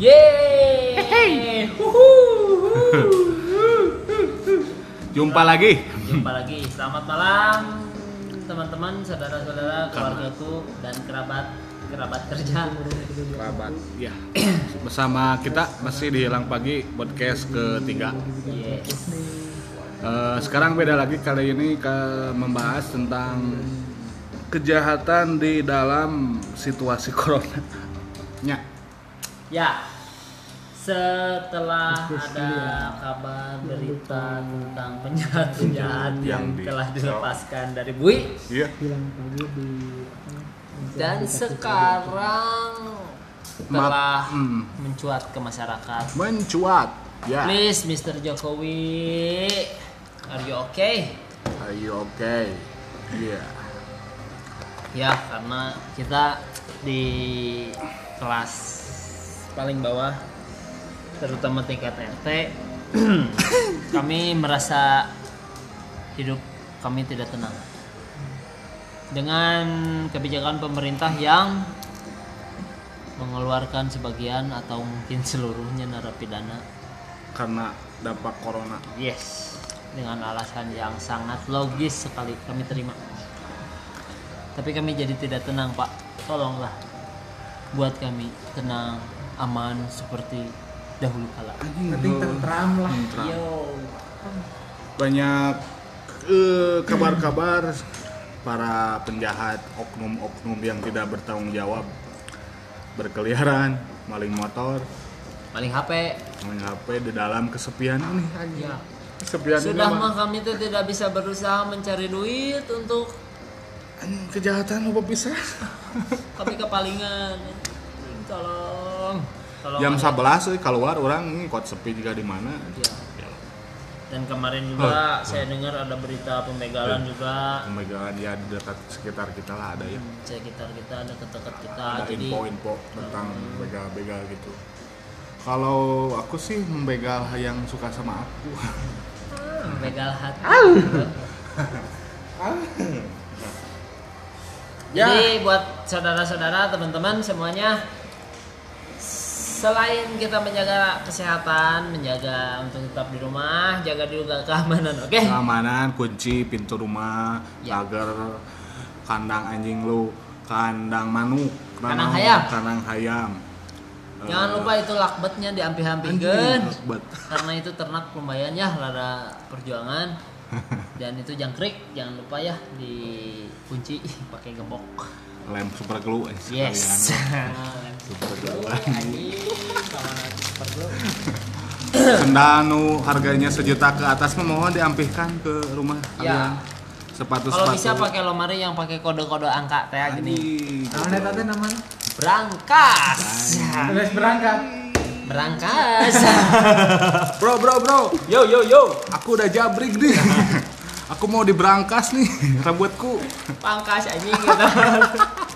Yeay. Jumpa lagi. Jumpa lagi. Selamat malam teman-teman, saudara-saudara, keluargaku dan kerabat kerabat kerja. Kerabat. Ya. Bersama kita masih di Hilang Pagi podcast ketiga. Yes. Eh, sekarang beda lagi kali ini ke membahas tentang kejahatan di dalam situasi corona. Ya. Ya. Setelah ada kabar berita tentang penjahat-penjahat yang Yang di- telah dilepaskan dari Bui Iya. dan sekarang Ma- telah hmm. mencuat ke masyarakat. Mencuat. Ya. Please, Mr. Jokowi, are you okay? Are you okay? Iya. Ya, karena kita di kelas paling bawah, terutama tingkat RT, kami merasa hidup kami tidak tenang. Dengan kebijakan pemerintah yang mengeluarkan sebagian atau mungkin seluruhnya narapidana Karena dampak corona. Yes, dengan alasan yang sangat logis sekali kami terima. Tapi kami jadi tidak tenang, Pak. Tolonglah buat kami tenang, aman seperti dahulu kala. penting tentram lah Tentram. Yo. banyak eh, kabar-kabar para penjahat oknum-oknum yang tidak bertanggung jawab berkeliaran maling motor Paling HP. main HP di dalam kesepian ini Ya. kesepian Sudah mah kami tuh tidak bisa berusaha mencari duit untuk anjing, kejahatan apa bisa kami kepalingan. Tolong. Tolong. jam ada- 11 euy, keluar orang ini kot sepi juga di mana? Ya. Ya, Dan kemarin juga saya dengar ada berita pembegalan juga. pemegangan ya di dekat sekitar kita lah ada ya. Sekitar kita ada dekat kita. Ada jadi info-info tentang begal-begal gitu. Kalau aku sih membegal yang suka sama aku. Begal hati. Ya. jadi buat saudara-saudara teman-teman semuanya selain kita menjaga kesehatan menjaga untuk tetap di rumah jaga juga keamanan oke? Keamanan kunci pintu rumah Ya. pagar kandang anjing lu kandang manuk Kandang naon, hayam. kandang hayam. Jangan Eh, lupa itu lakbetnya diampi-ampikan karena itu ternak lumayan ya rada perjuangan. Dan itu jangkrik jangan lupa ya dikunci pakai gembok. Lem super glue eh, yes. Super glue Anjing, kawan super glue. sendal nu harganya sejuta ke atas mah mohon diampihkan ke rumah Ya. kalian sepatu Kalau bisa pakai lemari yang pakai kode-kode angka teh gini. namanya tante namanya Berangkas. terus berangkat Berangkas. bro bro bro yo yo yo. aku udah jabrik nih aku mau diberangkas nih rambutku Pangkas anjing gitu.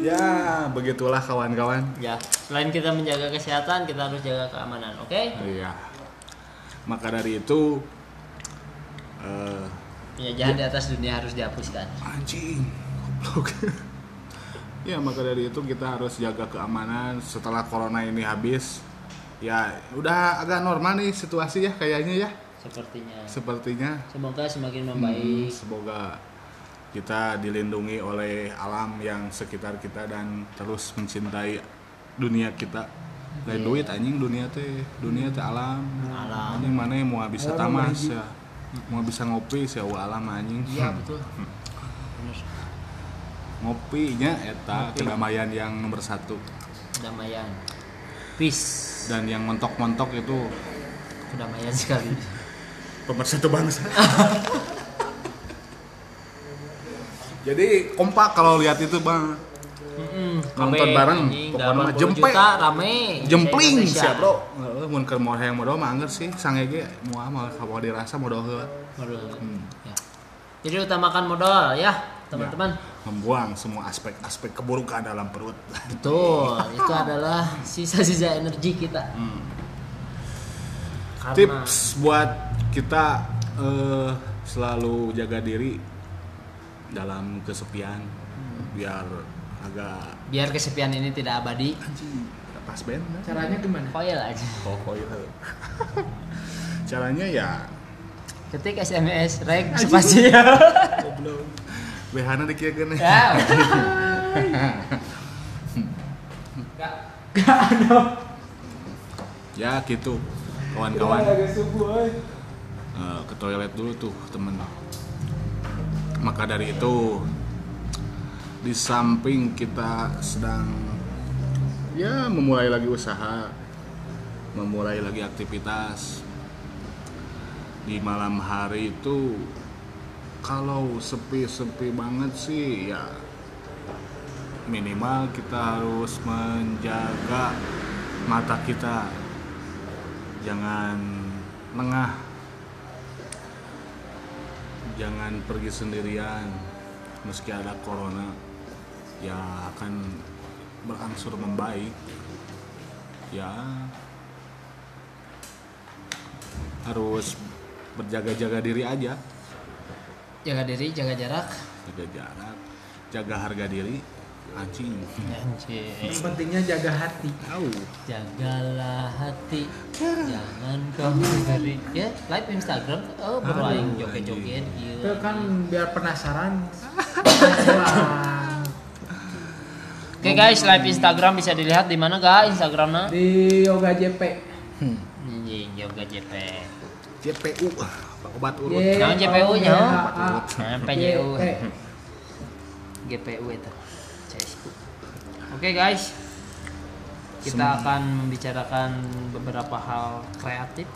ya begitulah kawan-kawan ya, selain kita menjaga kesehatan, kita harus jaga keamanan, oke? Iya. Maka dari itu eh Penjajahan di atas dunia harus dihapuskan. anjing goblok. ya maka dari itu kita harus jaga keamanan setelah corona ini habis. Ya udah agak normal nih situasi ya kayaknya ya. Sepertinya. Sepertinya Semoga semakin Hmm, membaik. semoga kita dilindungi oleh alam yang sekitar kita dan terus mencintai dunia kita. Lain Iya. duit anjing dunia teh, dunia teh alam. Alam. Anjing mana yang mau bisa tamas ya. Mau bisa ngopi sih alam anjing. Iya, betul. Bener. Ngopinya eta Ngopi. kedamaian yang nomor satu Kedamaian. Peace. dan yang montok-montok itu Kedamaian sekali. pemersatu bangsa. Jadi kompak kalau lihat itu bang. Mm-mm, Nonton kabeh, bareng, pokoknya mah 80 jempe. rame Jempling siap bro. Heeh, mun keur mau hayang modal mah angger sih sangege moal mah kalau dirasa modal heula. Modal. Hmm. Ya. Jadi utamakan modal ya teman-teman Membuang semua aspek-aspek keburukan dalam perut. betul itu adalah sisa-sisa energi kita Hmm. karena Tips buat kita eh, selalu jaga diri dalam kesepian biar agak Biar kesepian ini tidak abadi. anjing pas band nah. Caranya gimana? Koil aja. oh, iya. caranya ya Ketik SMS rek spasial. goblok behana dikirakan ya. ya gitu kawan-kawan. Eh, ke toilet dulu tuh temen maka dari itu di samping kita sedang ya memulai lagi usaha memulai lagi aktivitas di malam hari itu kalau sepi-sepi banget sih ya minimal kita harus menjaga mata kita. Jangan lengah jangan pergi sendirian. Meski ada corona ya akan berangsur membaik. Ya harus berjaga-jaga diri aja. Jaga diri, jaga jarak. jaga jarak jaga harga diri anjing Anjir. Yang pentingnya jaga hati. tahu Jagalah hati, jangan kau beri. Ya, live Instagram. Oh, baru aing joget-joget Itu ieu. kan biar penasaran. Oke guys, live Instagram bisa dilihat di mana guys Instagramnya? Di Yoga JP. Anjing, yoga JP. JPU Pak obat urut Naon JPU nya? PJU. GPU itu. Oke guys. Kita akan membicarakan beberapa hal kreatif.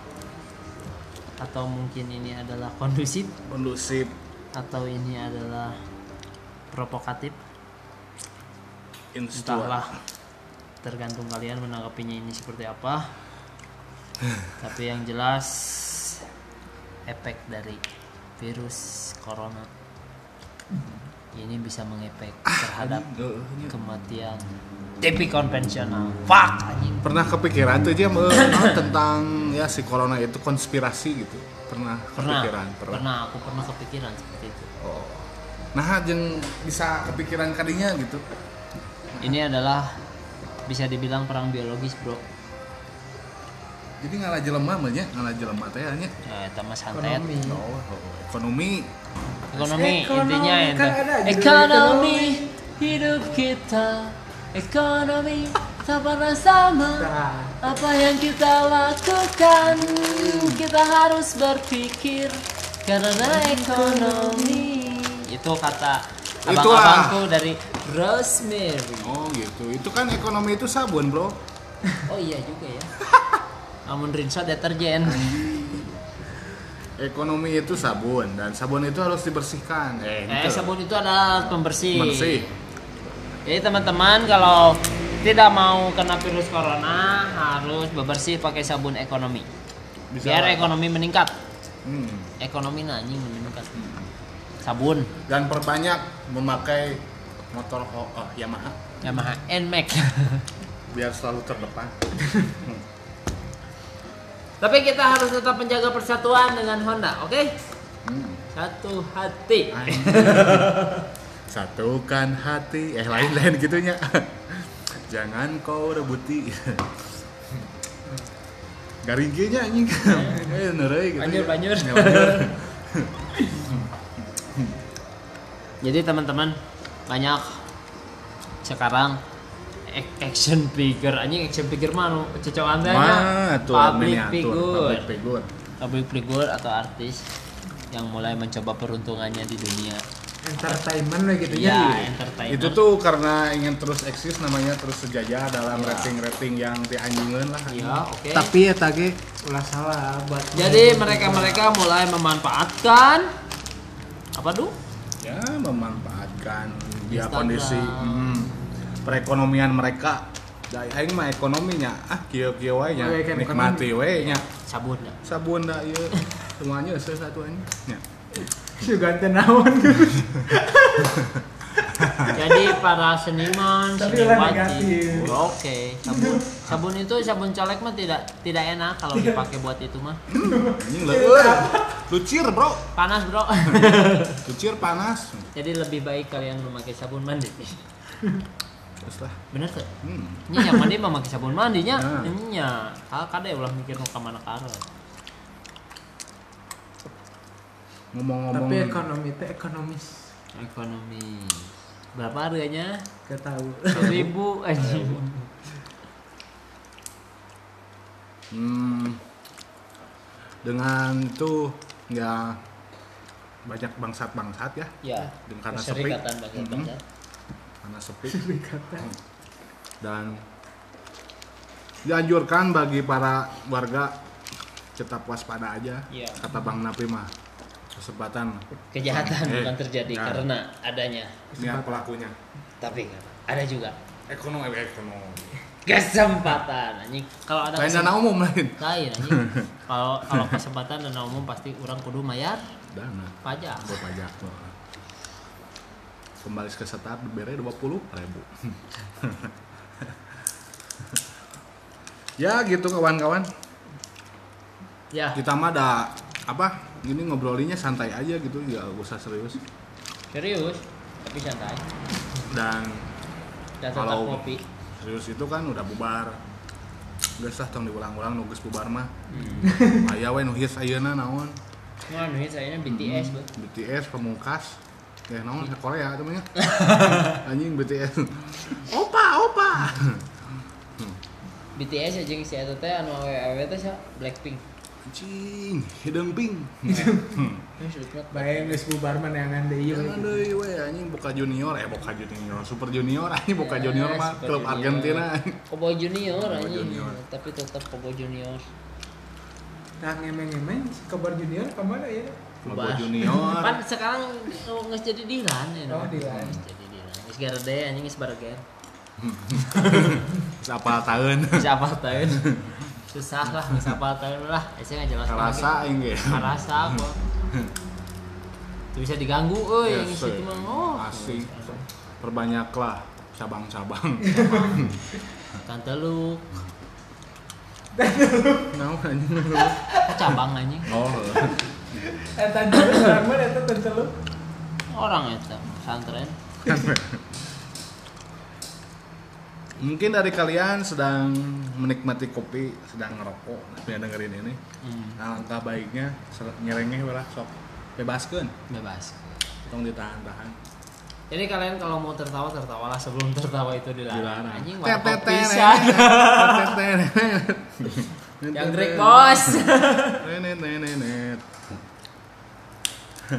Atau mungkin ini adalah kondusif. Kondusif. Atau ini adalah provokatif. Entahlah. Tergantung kalian menanggapinya ini seperti apa. Tapi yang jelas efek dari virus corona ini bisa mengefek terhadap kematian TV konvensional. Fuck anjing. Pernah kepikiran tuh eh, tentang ya si corona itu konspirasi gitu? Pernah pernah kepikiran? Pernah. aku pernah kepikiran seperti itu. Oh. nah yang bisa kepikiran kadinya gitu. Ini adalah bisa dibilang perang biologis bro. Jadi ngalah jelema mah nya ngalah jelema teh nya eh, santet. Ekonomi. oh, ekonomi ekonomi Ekonomi, intinya kan ente. ada ekonomi hidup kita. Ekonomi tak pernah sama. Nah, apa yang kita lakukan? Kita harus berpikir karena ekonomi. Itu kata abang-abangku dari Rosemary. Oh gitu. Itu kan ekonomi itu sabun bro. Oh iya juga ya. Namun rinso deterjen ekonomi itu sabun dan sabun itu harus dibersihkan eh, eh gitu. sabun itu adalah pembersih bersih Jadi teman-teman kalau tidak mau kena virus corona harus bebersih pakai sabun ekonomi. Bisa Biar lah. ekonomi meningkat. Hmm. Ekonomi nanyi meningkat. Sabun dan perbanyak memakai motor ho- oh, Yamaha Yamaha NMAX. biar selalu terdepan Tapi kita harus tetap menjaga persatuan dengan Honda, oke? Hmm. Satu hati. satukan hati eh lain-lain gitunya jangan kau rebuti garing nya anjing eh neureuy gitu Banjur, ya. banjur. Jadi teman-teman banyak sekarang action figure anjing action figure teh nya. Wah, tuh public figure. public figure. public figure atau artis yang mulai mencoba peruntungannya di dunia entertainment lah gitu ya ya. entertainment itu tuh karena ingin terus eksis namanya terus sejajar dalam Ya. rating-rating yang dianjungan lah ya oke Tapi ya tage ulah salah buat jadi mereka mereka mulai memanfaatkan apa tuh ya memanfaatkan dia Instagram. kondisi hmm, perekonomian mereka. Da aing mah ekonominya. Ah kieu kieu wae nya. Oh, iya, nikmati we nya. Sabun ya sabun da ieu semuanya satu aja nya juga tenawan jadi para seniman Tapi seniwati. negatif. oke sabun. Sabun itu sabun colek mah tidak tidak enak kalau dipakai buat itu mah. Anjing leueur lucir bro. Panas bro. Lucir panas. Jadi lebih baik kalian memakai sabun mandi terus lah bener tuh hmm. Nya yang mandi mah pakai sabun mandinya. Nah. Nya, ah kada ulah mikir nu ka mana karo. ngomong-ngomong Tapi ekonomi teh ekonomis. Ekonomi. Berapa harganya? Gak tahu. Seribu anjing. hmm, dengan itu ya banyak bangsat-bangsat ya Ya. Karena sepi. Perserikatan bagi Mhm. bangsa. Karena sepi Kata. dan dianjurkan bagi para warga tetap waspada aja Iya. kata Bang Napi mah kesempatan Kejahatan Eh, bukan terjadi nah. karena adanya. niat pelakunya Tapi ada juga ekonomi ekonomi kesempatan anjing. Kalau ada lain dana umum lain lain anjing. Kalau kalau kesempatan dana umum pasti orang kudu mayar dana pajak. pajak. Kembali ke setat bere 20 ribu ya gitu kawan-kawan Ya, kita mah ada apa gini ngobrolinya santai aja gitu ya gak usah serius serius tapi santai. dan Kalau- kopi. serius itu kan udah bubar Geus lah tong diulang-ulang nugas bubar mah Hmm. aya we nu hits ayeuna naon BTS, Hmm. BTS pemungkas ya naon ke Korea itu mah nya. anjing BTS opa opa BTS aja si eta teh anu awewe teh sia Blackpink. anjing hidung Ini slipknot. Bayang geus bubar neangan deui we. jangan deui we anjing Boca Junior eh Boca Junior Super Junior anjing Boca Ya, Junior mah klub. Argentina Cowboy Junior anjing. Tapi tetap Cowboy Junior. Nah ngemeng-ngemeng si kabar junior ke mana ya? Bah. Junior Kan sekarang nggak jadi Dilan ya. Oh, Dilan. Jadi Dilan. Geus garede anjing geus barager. siapa tahun Bisa apa tahun? Susah lah, bisa apa tahun lah. Saya nggak jelas. kerasa aing ge Karasa kok. Itu bisa diganggu, euy, yang Yes, isi itu sir. mah. Oh. asik perbanyaklah cabang-cabang Kan teluk, naon anjing cabang anjing. oh Eta dulu lu. Orang eta pesantren. mungkin dari kalian sedang menikmati kopi sedang ngerokok ya dengerin ini Hmm, alangkah baiknya nyerengeh lah sok bebaskan bebas. tong ditahan-tahan Jadi kalian kalau mau tertawa tertawalah sebelum tertawa itu dilarang. dilarang Anjing warkop pisan. Yang Greg bos. Nenet.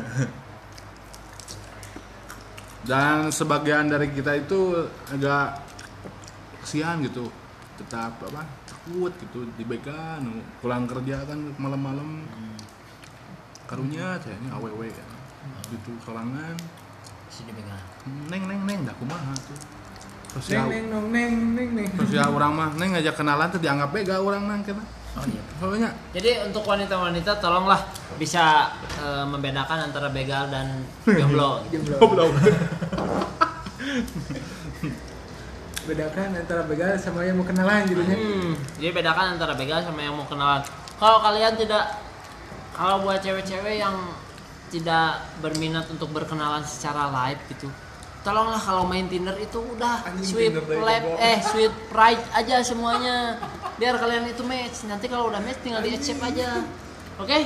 Dan sebagian dari kita itu agak kesian gitu, tetap apa takut gitu dibekan, pulang kerja kan malam-malam. Karunya kayaknya aww ya. gitu sorangan Sini pegang. neng neng neng dah kumaha tuh terus Neng ya neng nong neng neng neng. terus ya orang mah neng ngajak kenalan tuh dianggap bega orang nang kena Oh iya. soalnya Jadi untuk wanita-wanita tolonglah bisa eh, membedakan antara begal dan jomblo. Jomblo. Bedakan antara begal sama yang mau kenalan gitu nya. Hmm, jadi bedakan antara begal sama yang mau kenalan. Kalau kalian tidak, kalau buat cewek-cewek yang tidak berminat untuk berkenalan secara live gitu, tolonglah kalau main Tinder itu udah Anjing, sweet goblok. eh sweet pride aja semuanya, biar kalian itu match. Nanti kalau udah match tinggal di accept aja, oke?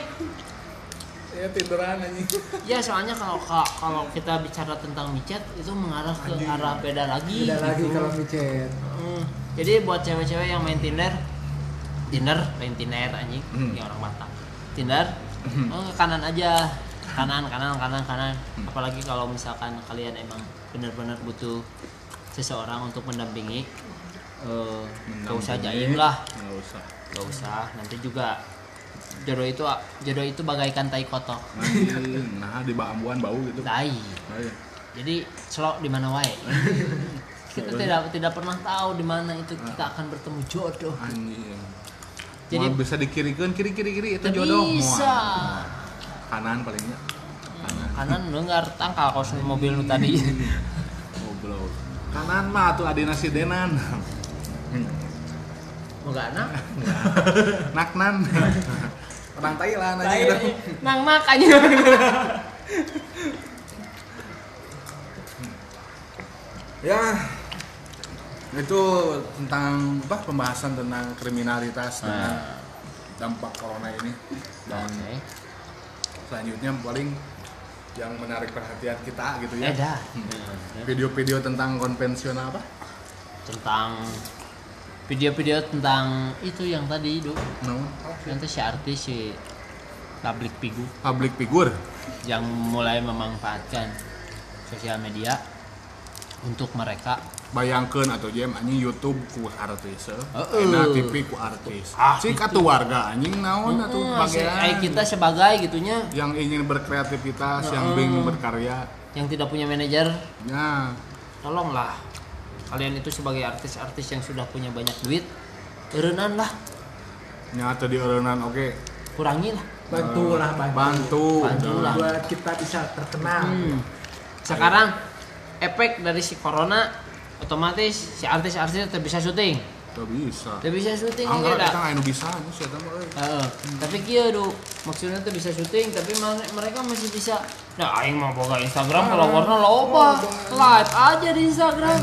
ya tinderan anjing Ya soalnya kalau ka- kalau kita bicara tentang micet itu mengarah ke arah beda lagi. Beda lagi gitu. kalau micet. Hmm, Jadi buat cewek-cewek yang main Tinder, Tinder, main Tinder anjing, Hmm. yang orang Batak. Tinder, oh, ke kanan aja, kanan, kanan, kanan, kanan. Hmm. Apalagi kalau misalkan kalian emang benar-benar butuh seseorang untuk mendampingi, eh, gak usah jaim lah, nggak usah. Gak usah. Nanti juga jodoh itu jodoh itu bagaikan tai anjing. Nah di bambuan bau gitu. Tai. Jadi selok di mana wae. kita tidak tidak pernah tahu di mana itu kita akan bertemu jodoh. anjing. Jadi- jadi bisa dikirikan kiri kiri kiri itu jodoh. bisa. Kanan palingnya kanan. Kanan lu nggak tangkal kos mobil lu tadi. goblok. Kanan mah tuh adina si denan Enggak anak. naknan orang Thailand aja gitu Nang makanya. ya itu tentang apa pembahasan tentang kriminalitas dengan Nah. dampak corona ini dan Oke. selanjutnya paling yang menarik perhatian kita gitu ya dah. video-video tentang konvensional apa Tentang video-video tentang itu yang tadi itu no. nanti si artis si public figure. Public figure? Yang mulai memanfaatkan sosial media untuk mereka. Bayangkan atau jam anjing YouTube ku artis Heeh. enak TV ku artis. Ah, si itu. katu warga anjing naon Hmm, si- bagian kayak kita sebagai gitunya. Yang ingin berkreativitas yang Heeh. ingin berkarya. Yang tidak punya manajer. Ya tolonglah kalian itu sebagai artis-artis yang sudah punya banyak duit eureunnan lah. Nyata di eureunnan oke. Kurangi lah. Bantulah bantu, bantu. Bantu. Lah. buat kita bisa terkenal. Hmm. sekarang efek dari si corona otomatis si artis-artis tidak bisa syuting. Gak bisa. Tidak bisa syuting anggar oke dah. kita nggak bisa tahu euy. Heeh. tapi kia do maksudnya tuh bisa syuting tapi mereka masih bisa. Nah aing mau boga Instagram kalau warna loba. Live aja di Instagram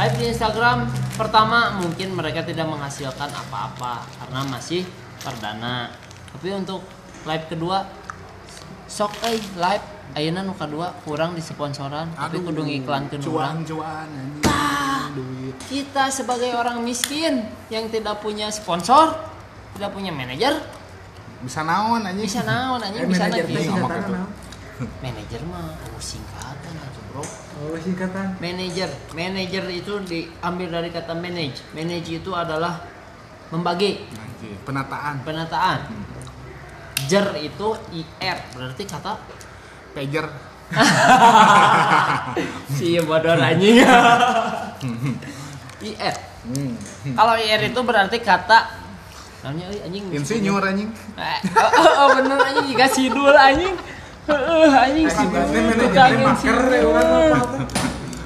live di Instagram. Pertama mungkin mereka tidak menghasilkan apa-apa karena masih perdana. Tapi untuk live kedua sok eh live. Ayeuna nu kedua kurang di sponsoran tapi kudu ngiklan ke cuan cuan duit. kita sebagai orang miskin yang tidak punya sponsor tidak punya manajer. Bisa naon anjing? Bisa naon aja Eh, bisa naon? manajer mah aja oh singkatan? Manajer manajer itu diambil dari kata manage. Manage itu adalah membagi. Penataan. Penataan. Jer itu ir berarti kata pager. Si bodoh anjing. Ir hmm. kalau ir itu berarti kata namanya anjing insinyur anjing. Eh, oh, oh, oh, bener anjing jika sidul anjing Heeh, anjing tukang maker ya, insinyur. orang apa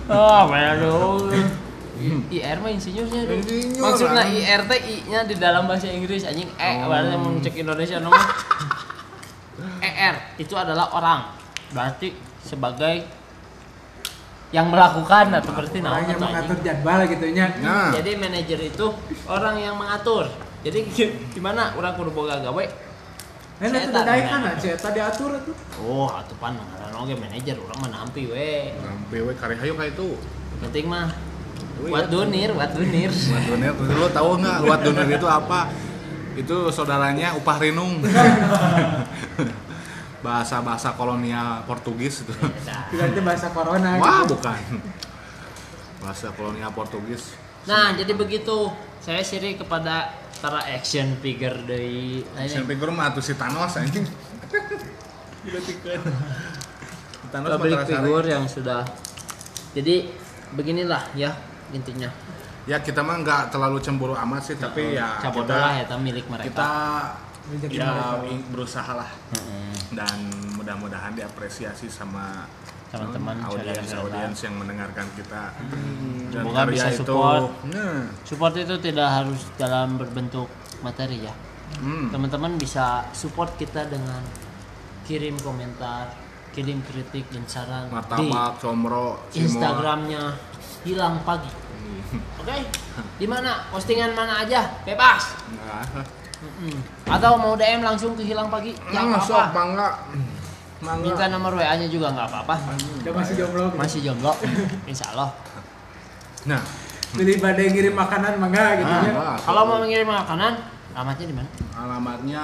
Oh, aduh. IR mah insinyurnya. Insinyur, Maksudnya. IR teh I-nya di dalam bahasa Inggris anjing E Oh. berarti mau cek Indonesia nama. ER itu adalah orang. Berarti sebagai yang melakukan atau berarti orang naon yang mengatur jadwal gitu nya nah Jadi manajer itu orang yang mengatur. Jadi gimana orang kudu boga gawe? Itu dadai nanya. kan, saya tadi atur itu. Oh, atuh pan ngaran oge manajer orang mah nampi we. sampai we kari hayu kayak itu Penting mah buat donir, buat donir. Luat donir, lu tahu nggak luat donir itu apa? Itu saudaranya upah rinung. Bahasa-bahasa kolonial Portugis itu. Berarti bahasa corona Wah, gitu. bukan. Bahasa kolonial Portugis. Nah, jadi begitu. Saya siri kepada para action figure dari Action figure mah tuh si Thanos anjing. Thanos public figure yang sudah. Jadi beginilah ya intinya. Ya kita mah nggak terlalu cemburu amat sih, tapi ya kita, lah ya milik mereka. kita ya berusaha lah Heeh. dan mudah-mudahan diapresiasi sama Teman-teman, audiens saudara-saudara. audiens yang mendengarkan kita dan Semoga bisa itu support. nah, Support itu tidak harus dalam berbentuk materi ya. hmm, Teman-teman bisa support kita dengan kirim komentar, kirim kritik dan saran di martabak comro. Instagramnya hilang pagi. Oke, di mana postingan mana aja bebas. nah. Atau mau DM langsung ke hilang pagi, nah, nggak sok apa-apa. bangga mangga Minta nomor WA-nya juga nggak apa-apa. Udah masih jomblo. gitu. Masih jomblo, insya Allah. nah Pilih badai ngirim makanan mangga gitu Nah, ya. Kalau mau mengirim makanan, alamatnya di mana? alamatnya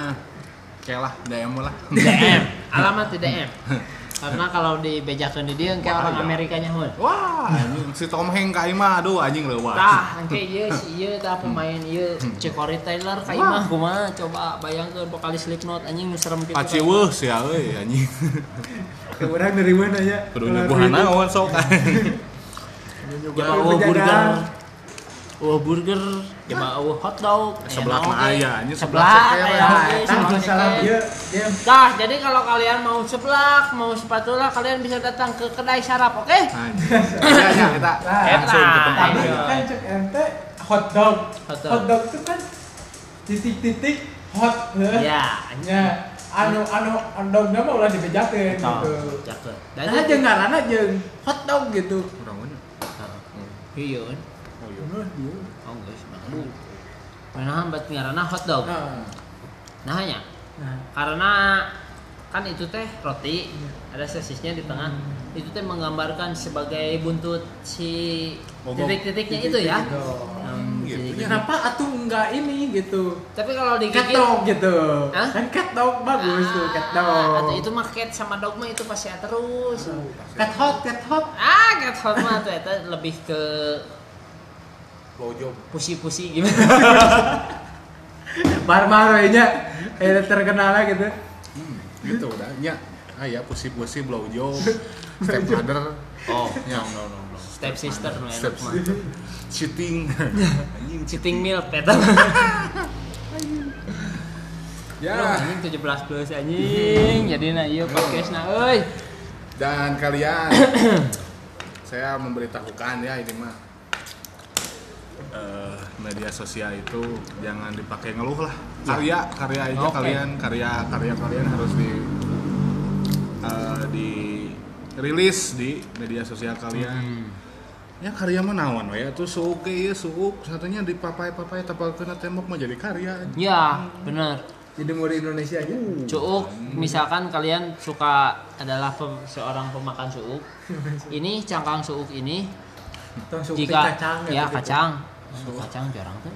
celah DM lah DM, alamat di DM. Karena kalau dibejakan di dia, kayak orang. Amerikanya hon. wah anjing si Tom Hanks ka imah aduh anjing leuwah Tah, engke ieu si ieu tah pemain ieu Corey Taylor ka imah kumaha coba bayangkeun vokalis Slipknot anjing serem kitu. sih ya euy anjing orang dari mana ya? kudu Keluar nyuguhan duit. naon sok penjagaan. burger. Eueuh burger, enak mah oge. aya, anjing sebelah Sebelah ceker aya ya. Nah, oge, kan sebelah dia Nah, jadi kalau kalian mau seblak, mau spatula, kalian bisa datang ke kedai sarap, oke? Ya ya kita Nah, langsung ke tempat Ayo. Tapi kan cek ente hot dog. Hot dog. Hot dog itu kan titik-titik hot. Ya, Ya, anu anu hot dognya mah ulah dibejakeun gitu. Cakep. Nah, jeung ngaranna jeung hot dog gitu. Kurang mana? iya kan Oh dia. oh guys mana buat ngarana hot dog Nah, nah hanya nah. karena kan itu teh roti Iya. ada sosisnya di tengah Hmm. itu teh menggambarkan sebagai buntut si titik-titiknya itu ya Gitu. Hmm, gitu jadi- ya. Kenapa atuh enggak ini gitu? tapi kalau Cat digigit dog gitu. Hah? Kan cat dog bagus tuh, cat Ah, atau dog. itu mah cat sama dogma itu pasti terus Cat hot, cat hot. ah cat hot mah tuh eta lebih ke Blowjob. pusi-pusi gimana Bar-bar nya eh terkenal lah gitu. Hmm, gitu udah. Ya, ah ya pusi-pusi blowjob. Step mother. oh Ya, no no no. step sister no Step enak mah cheating. Cheating milk eta Ya. anjing 17 plus anjing jadi nah iya podcast nah euy Dan kalian saya memberitahukan ya ini mah eh, media sosial itu jangan dipakai ngeluh lah. Karya karya aja Oke. kalian karya karya kalian harus di eh, di rilis di media sosial kalian. Hmm. ya karya mah naon we atuh suuk ieu suuk satunya di papai-papai tapal kena tembok mah jadi karya. Ya benar Jadi mau di Indonesia aja. Cuuk, misalkan kalian suka adalah pem- seorang pemakan suuk, ini cangkang suuk ini jika kacang ya gitu. kacang, Oh, kacang jarang tuh.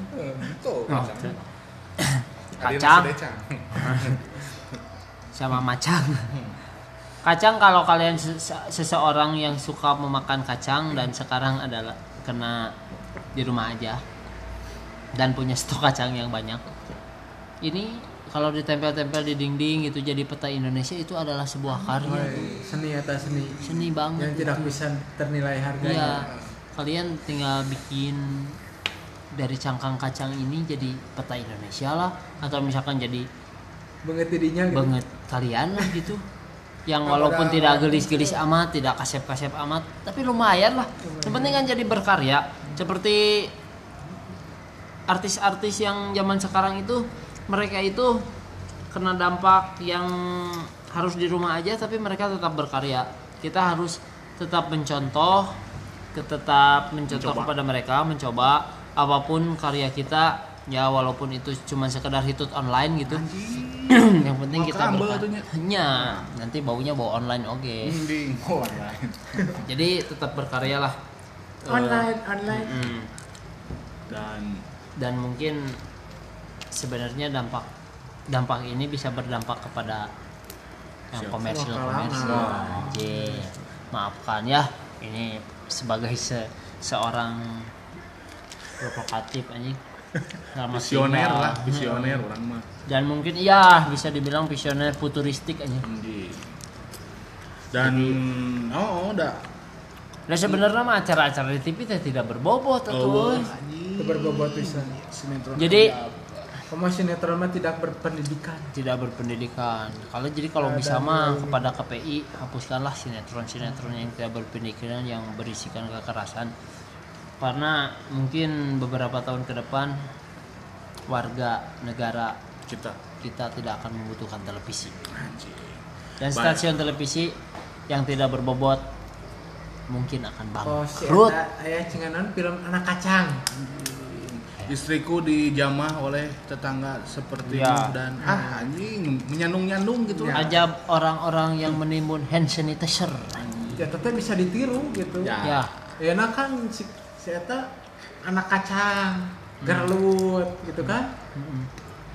tuh Oh, kacang Kacang. Sama macang. Kacang kalau kalian sese- seseorang yang suka memakan kacang dan sekarang adalah kena di rumah aja dan punya stok kacang yang banyak. Ini kalau ditempel-tempel di dinding itu jadi peta Indonesia itu adalah sebuah karya. Seni atas seni Seni banget. yang tidak bisa ternilai harganya. kalian tinggal bikin dari cangkang kacang ini jadi peta Indonesia lah atau misalkan jadi Banget dirinya gitu. banget kalian lah gitu. Yang walaupun tidak gelis-gelis amat, tidak kasep-kasep amat, tapi lumayan lah. Yang penting kan jadi berkarya. Seperti artis-artis yang zaman sekarang itu mereka itu kena dampak yang harus di rumah aja tapi mereka tetap berkarya. Kita harus tetap mencontoh, tetap mencontoh Mencoba. kepada mereka, mencoba apa pun karya kita ya walaupun itu cuma sekedar hitut online gitu. yang penting Mau kita keramba berkar- atunya. Nya, nanti baunya bau online oke. Online. Jadi tetap berkarya lah. Online, online. mm. Dan dan mungkin sebenarnya dampak dampak ini bisa berdampak kepada yang komersil komersil. Anjir. maafkan ya ini sebagai se- seorang provokatif anjing Selamat visioner lah, visioner orang mah. dan mungkin iya bisa dibilang visioner futuristik anjing Mending. Dan oh, oh udah. dan sebenarnya mah acara-acara di TV teh tidak berbobot Oh, atuh. Itu berbobot bisa. sinetron. Jadi Kamu sinetron mah tidak berpendidikan. tidak berpendidikan. Kalau jadi kalau bisa mah kepada KPI hapuskanlah sinetron-sinetron yang tidak berpendidikan yang berisikan kekerasan. Karena mungkin beberapa tahun ke depan warga negara kita kita tidak akan membutuhkan televisi. Dan Baik. stasiun televisi yang tidak berbobot mungkin akan Oh, bangkrut. Eta aya cenganan film anak kacang. Istriku dijamah oleh tetangga seperti Ya. dan ah anjing menyandung-nyandung gitu. Ya. Ajab orang-orang yang menimbun hand sanitizer. Ya teteh bisa ditiru gitu. Ya. Ya, Ya nah kan si, Eta anak kacang, gerlut gitu kan. Mm-mm.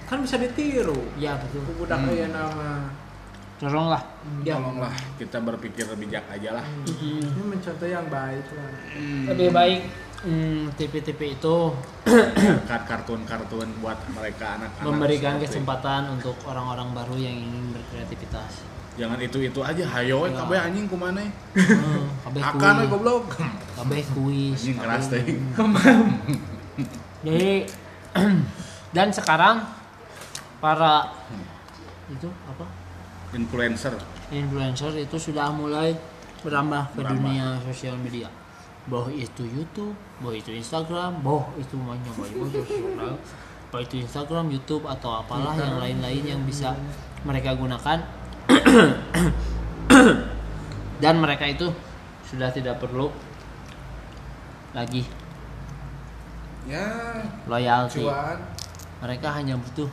Kan bisa ditiru. ya betul. Budak Hmm. aya nama. Tolonglah. Ya. Tolonglah kita berpikir bijak aja lah. Ini mencontoh yang baik lah. Lebih baik mm, TV-TV itu kartun-kartun buat mereka anak-anak. memberikan seperti- kesempatan untuk orang-orang baru yang ingin berkreativitas. Jangan itu-itu aja. Hayo we Ya. kabeh anjing kumaha Hmm, kabeh Akan kuis, goblok. kabeh kuis. Anjing keras teh. Jadi dan sekarang para itu apa Influencer. influencer itu sudah mulai berambah ke Berambah. dunia sosial media. Boh itu YouTube, boh itu Instagram, boh itu banyak sosial. Boh itu Instagram, YouTube atau apalah yang lain-lain yang bisa mereka gunakan. Dan mereka itu sudah tidak perlu lagi. Ya, loyalty. cuan. mereka hanya butuh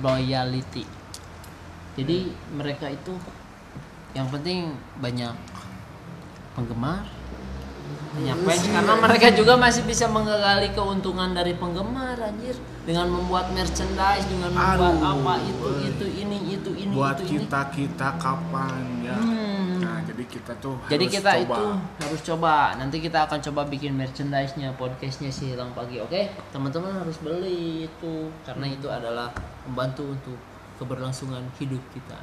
loyalty. Jadi mereka itu yang penting banyak penggemar fans karena mereka juga masih bisa menggali keuntungan dari penggemar anjir dengan membuat merchandise dengan membuat Aduh, apa itu eh. itu ini itu ini buat itu ini kita kita kapan ya Hmm. nah jadi kita tuh jadi harus kita coba. itu harus coba nanti kita akan coba bikin merchandise-nya podcastnya si hilang pagi oke teman-teman harus beli itu karena itu adalah membantu untuk keberlangsungan hidup kita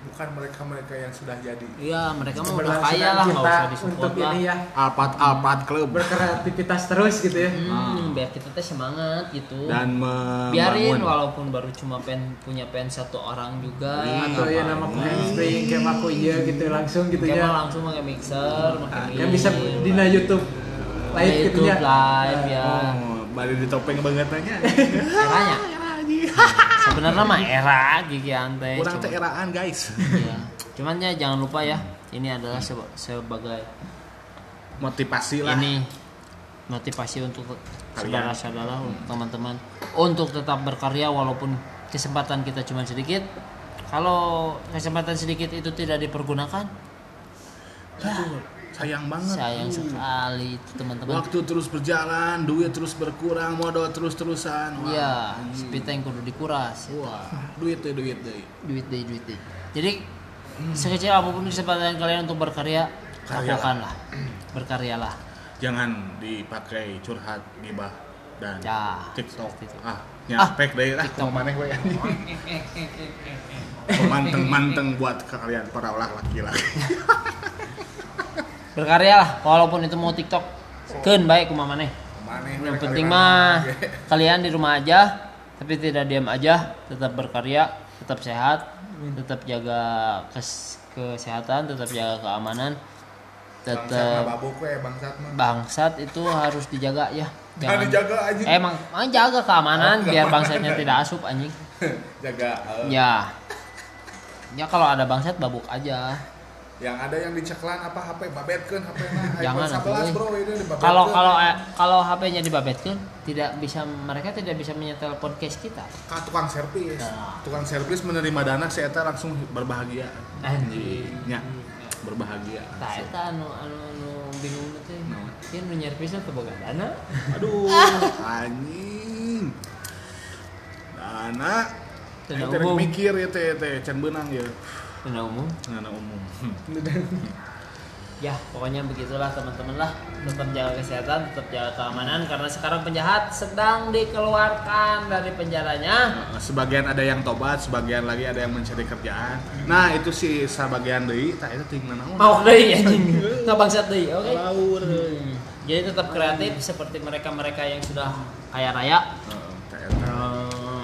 bukan mereka mereka yang sudah jadi. Iya mereka mah udah kaya lah nggak kita usah disupport untuk lah. ini ya. Alpat alpat klub. Berkreativitas terus gitu ya. Hmm, biar kita teh semangat gitu. Dan biarin walaupun baru cuma pen punya pen satu orang juga Iya, Atau ya nama handspring kayak aku iya gitu langsung gitu ya. langsung pakai mixer pakai Yang bisa di na YouTube live gitu ya. YouTube live ya. oh balik di topeng banget nanya eranya sebenarnya mah era gigi ante kurang cuma- teh eraan guys. Iya. cuman ya jangan lupa ya ini adalah seba- sebagai motivasi lah. Ini motivasi untuk saudara-saudara untuk teman-teman. Untuk tetap berkarya walaupun kesempatan kita cuma sedikit. Kalau kesempatan sedikit itu tidak dipergunakan Aduh, sayang banget. Sayang tuh. sekali itu teman-teman. Waktu terus berjalan duit terus berkurang modal terus terusan iya spiteng kudu dikuras wah duit deh duit deh. Duit deh duit deh. Jadi sekecil apa pun kesempatan kalian untuk berkarya lakukanlah berkaryalah. Jangan dipakai curhat gibah dan Ya, TikTok. Ah Ah, nyapek deh. Lah TikTok. mau maneh we manteng-manteng buat kalian para ulah laki-laki berkaryalah walaupun itu mau TikTok. Ken baik kumaha maneh maneh yang penting mah kalian di rumah aja tapi tidak diam aja tetap berkarya tetap sehat tetap jaga kes kesehatan tetap jaga keamanan tetap bangsat bangsat itu harus dijaga ya. Jangan dijaga anjing. emang emang jaga keamanan Oh, biar bangsatnya tidak asup anjing. Jaga eh, ya. Ya kalau ada bangsat babuk aja yang ada yang diceklan apa HP babetkeun HP na Jangan, iPhone 11 atuh, bro ini dibabetkeun. kalau kalau eh, kalau HP-nya dibabetkan tidak bisa mereka tidak bisa menyetel podcast kita ka tukang servis Nah. tukang servis menerima dana saya teh langsung berbahagia anjing nya berbahagia Tah eta anu anu anu bingung teh. Naon? Ieu nu nyervisna teu boga dana. aduh anjing dana umum. mikir ya teh teh can beunang ya Dana umum. dana umum Ya, pokoknya begitulah teman-teman lah. Tetap jaga kesehatan, tetap jaga keamanan karena sekarang penjahat sedang dikeluarkan dari penjaranya. Sebagian ada yang tobat sebagian lagi ada yang mencari kerjaan nah itu sih sebagian deui tak itu ting naon Mau deui anjing. Ngabangsat deui, oke? laur Hmm. Jadi tetap kreatif seperti mereka-mereka yang sudah kaya raya. Eta.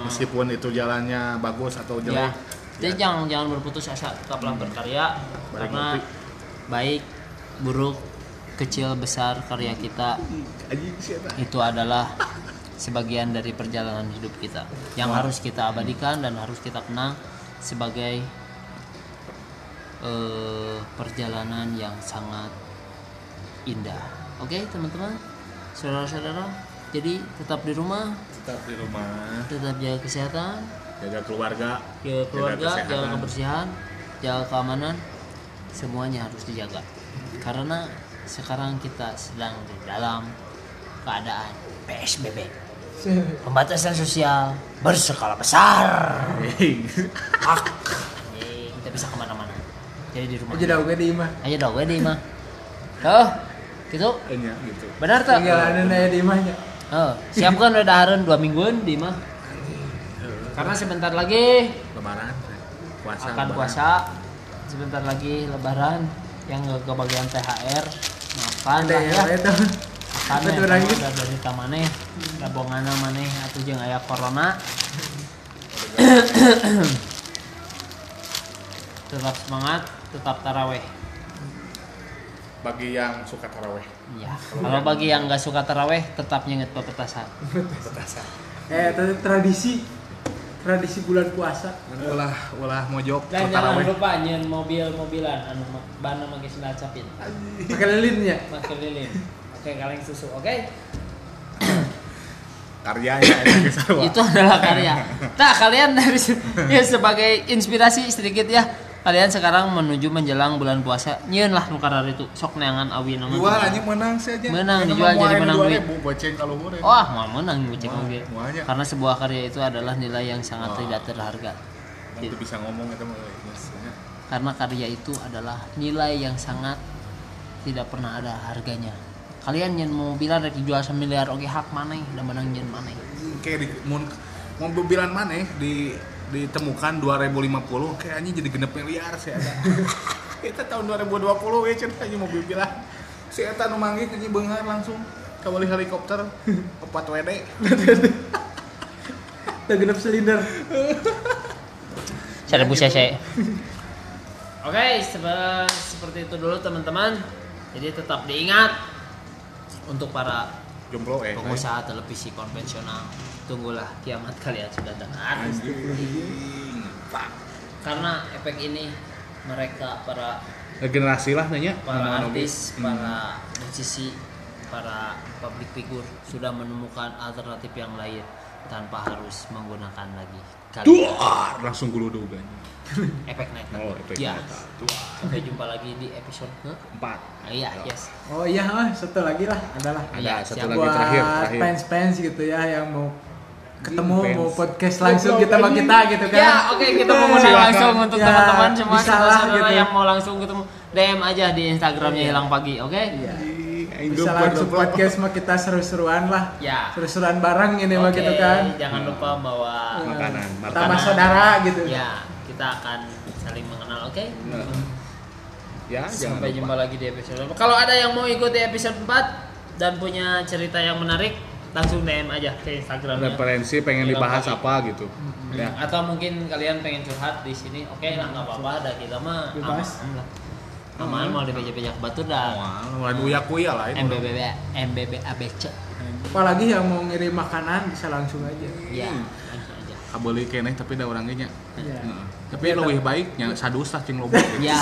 meskipun itu jalannya bagus atau Ya. Jadi jangan jangan berputus asa, tetaplah berkarya Balik karena ngopi. baik, buruk, kecil, besar karya kita itu adalah sebagian dari perjalanan hidup kita. Yang harus kita abadikan dan harus kita kenang sebagai eh, perjalanan yang sangat indah. Oke, teman-teman, saudara-saudara, jadi tetap di rumah, tetap di rumah. Tetap jaga kesehatan, jaga keluarga jaga keluarga, kesehatan. jaga kebersihan, jaga keamanan, semuanya harus dijaga. Karena sekarang kita sedang di dalam keadaan PSBB, pembatasan sosial berskala besar. Hei. Hak, Yeay, kita bisa ke mana-mana. Jadi di rumah. Aja dah gue di imah. Ayo dong, gue di mah. Oh, gitu. Enya gitu Benar tak? Tinggalan aya di imahnya. Oh, siapkan udah dahareun dua mingguan di mah. Karena sebentar lagi lebaran puasa akan lebaran. puasa. Sebentar lagi lebaran yang nggak kebagian THR maafkan Ada lah ya ya. itu. akan ya udah dari kamane gabonganna maneh atuh jeung aya corona. Tetap semangat tetap taraweh. Bagi yang suka taraweh. Ya kalau bagi yang nggak suka taraweh tetap nyenget pepetasan petasan Eh, tradisi tradisi bulan puasa. ulah ulah mojok dan jangan lupa nyen mobil-mobilan anu ban mah geus dilacapin Pakai lilin ya. pakai lilin. Oke kaleng susu oke? Karyanya ke sarua. itu adalah karya. Nah kalian dari ya sebagai inspirasi sedikit ya kalian sekarang menuju menjelang bulan puasa. Nyeun lah nu karar itu. Sok neangan awi nama jual aja menang sih aja. Menang, dijual jadi menang duit. ribu, goceng kalau hure wah mau menang Mau, oge. karena sebuah karya itu adalah nilai yang sangat Wah. tidak terharga. Itu bisa ngomong itu maksudnya karena karya itu adalah nilai yang sangat tidak pernah ada harganya. Kalian yang mau bilang rek dijual semiliar oke hak mana udah menang nyen mana kayak di mau mobilan mana di ditemukan 2050 kayaknya jadi genep miliar sih ada kita tahun 2020 ya cerita aja mobil bilang si eta nu manggih ini benghar langsung kembali helikopter opat WD Udah genep silinder. seribu cc oke sebe- seperti itu dulu teman-teman. Jadi tetap diingat untuk para jomblo eh. Pengusaha televisi konvensional. Tunggulah kiamat kalian sudah Pak. karena efek ini mereka para generasi lah nanya. para artis, para musisi, para public figure sudah menemukan alternatif yang lain tanpa harus menggunakan lagi. Kalian Duar, langsung gulu duga efek net. oh efek ya. Duar. Sampai jumpa lagi di episode ke empat Ah, iya, yes. Oh iya, oh, satu lagi lah adalah ada Iya, satu siap. lagi buat terakhir terakhir fans-fans gitu ya yang mau ketemu Fans. mau podcast langsung kita sama kita gitu kan. Ya, oke kita mau ngundang langsung untuk Ya, teman-teman semua bisa lah, saudara-saudara gitu. yang mau langsung ketemu DM aja di Instagramnya hilang pagi, oke? Iya. Aing Bisa langsung podcast mah kita seru-seruan lah. Ya. Seru-seruan bareng ini mah Oke, gitu kan. Jangan lupa bawa Makanan, Sama makanan. saudara gitu. Ya, kita akan saling mengenal, oke? Nah. ya jangan Sampai lupa. jumpa lagi di episode. Kalau ada yang mau ikuti episode 4 dan punya cerita yang menarik, langsung DM aja ke Instagramnya. referensi pengen dibahas apa gitu ya Atau mungkin kalian pengen curhat di sini, oke lah nggak apa-apa. Ada kita mah Bebas. aman. Aman mau dibejak-bejak batu dah. mulai uyak uya lah itu MBBB MBB ABC. Apalagi yang mau ngirim makanan bisa langsung aja. Ya, langsung kabeli keneh tapi ada orangnya nya. Iya. Heeh. tapi lebih baik nya sadus lah cing loba gitu. Ya.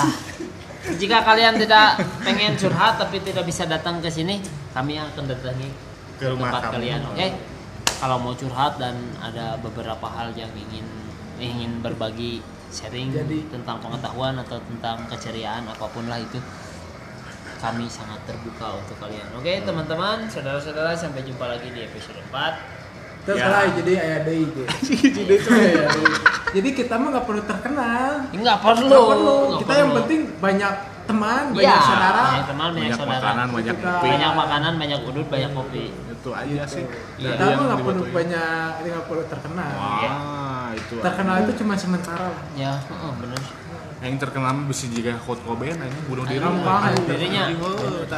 Jika kalian tidak pengen curhat tapi tidak bisa datang ke sini, kami akan datangi Ke rumah tempat kamu. kalian. Oke. Kalau mau curhat dan ada beberapa hal yang ingin ingin berbagi sharing Jadi- tentang pengetahuan atau tentang keceriaan apa pun lah itu kami sangat terbuka untuk kalian. Oke, teman-teman, saudara-saudara sampai jumpa lagi di episode 4. Terus Ya. lah jadi ayah deh gitu. jadi itu. Jadi kita mah nggak perlu terkenal. Enggak perlu. Nggak perlu. Kita perlu. yang penting banyak teman, Iya, banyak saudara. banyak teman, banyak, banyak saudara. makanan banyak kopi banyak makanan, banyak udut, banyak kopi. itu aja sih Iya. Kita mah nggak perlu banyak, nggak perlu terkenal. wah itu Terkenal itu cuma sementara. Ya, heeh, bener. Yang terkenal mah bisa juga Kurt Cobain aja bunuh diri aja. dirinya.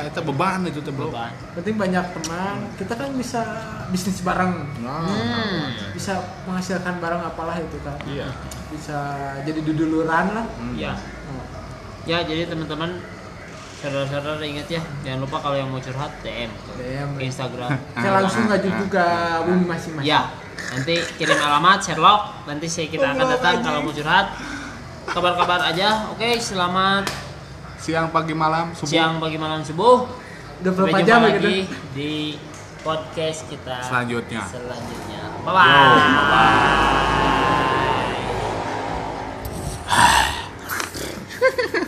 eta beban itu teh bro Beban. Penting banyak teman. Kita kan bisa bisnis bareng, nah Hmm. bisa menghasilkan barang apalah itu kan. iya Bisa jadi duduluran lah. Hmm. Ya. Oh. Ya, jadi teman-teman saudara-saudara ingat ya, jangan lupa kalau yang mau curhat DM ke DM. Instagram. Saya langsung ngaju juga bumi masing-masing. Ya, nanti kirim alamat Sherlock, nanti saya kita akan datang kalau mau curhat kabar-kabar aja. Oke, selamat siang pagi malam subuh. Siang pagi malam subuh. Udah berapa jam ya lagi gitu. di podcast kita selanjutnya. Selanjutnya. Bye bye. Yo, bye, -bye.